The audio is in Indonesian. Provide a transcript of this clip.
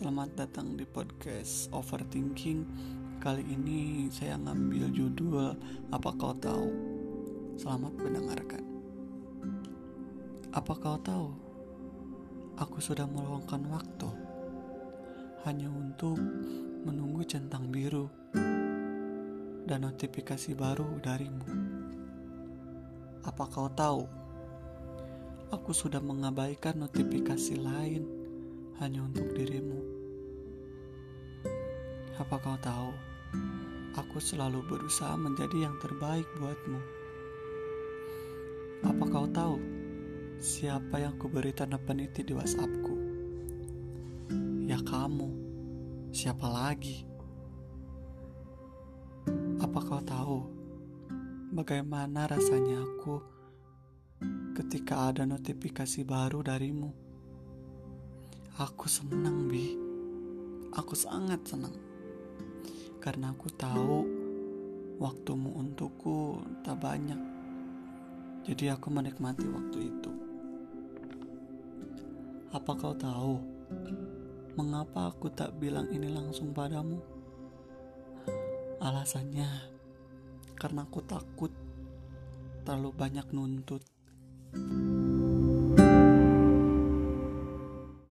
Selamat datang di podcast Overthinking. Kali ini saya ngambil judul Apa kau tahu? Selamat mendengarkan. Apa kau tahu? Aku sudah meluangkan waktu hanya untuk menunggu centang biru dan notifikasi baru darimu. Apa kau tahu? Aku sudah mengabaikan notifikasi lain hanya untuk dirimu. Apa kau tahu, aku selalu berusaha menjadi yang terbaik buatmu. Apa kau tahu, siapa yang kuberi tanda peniti di WhatsAppku? Ya kamu, siapa lagi? Apa kau tahu, bagaimana rasanya aku ketika ada notifikasi baru darimu? Aku senang, Bi. Aku sangat senang. Karena aku tahu waktumu untukku tak banyak. Jadi aku menikmati waktu itu. Apa kau tahu mengapa aku tak bilang ini langsung padamu? Alasannya karena aku takut terlalu banyak nuntut. thank you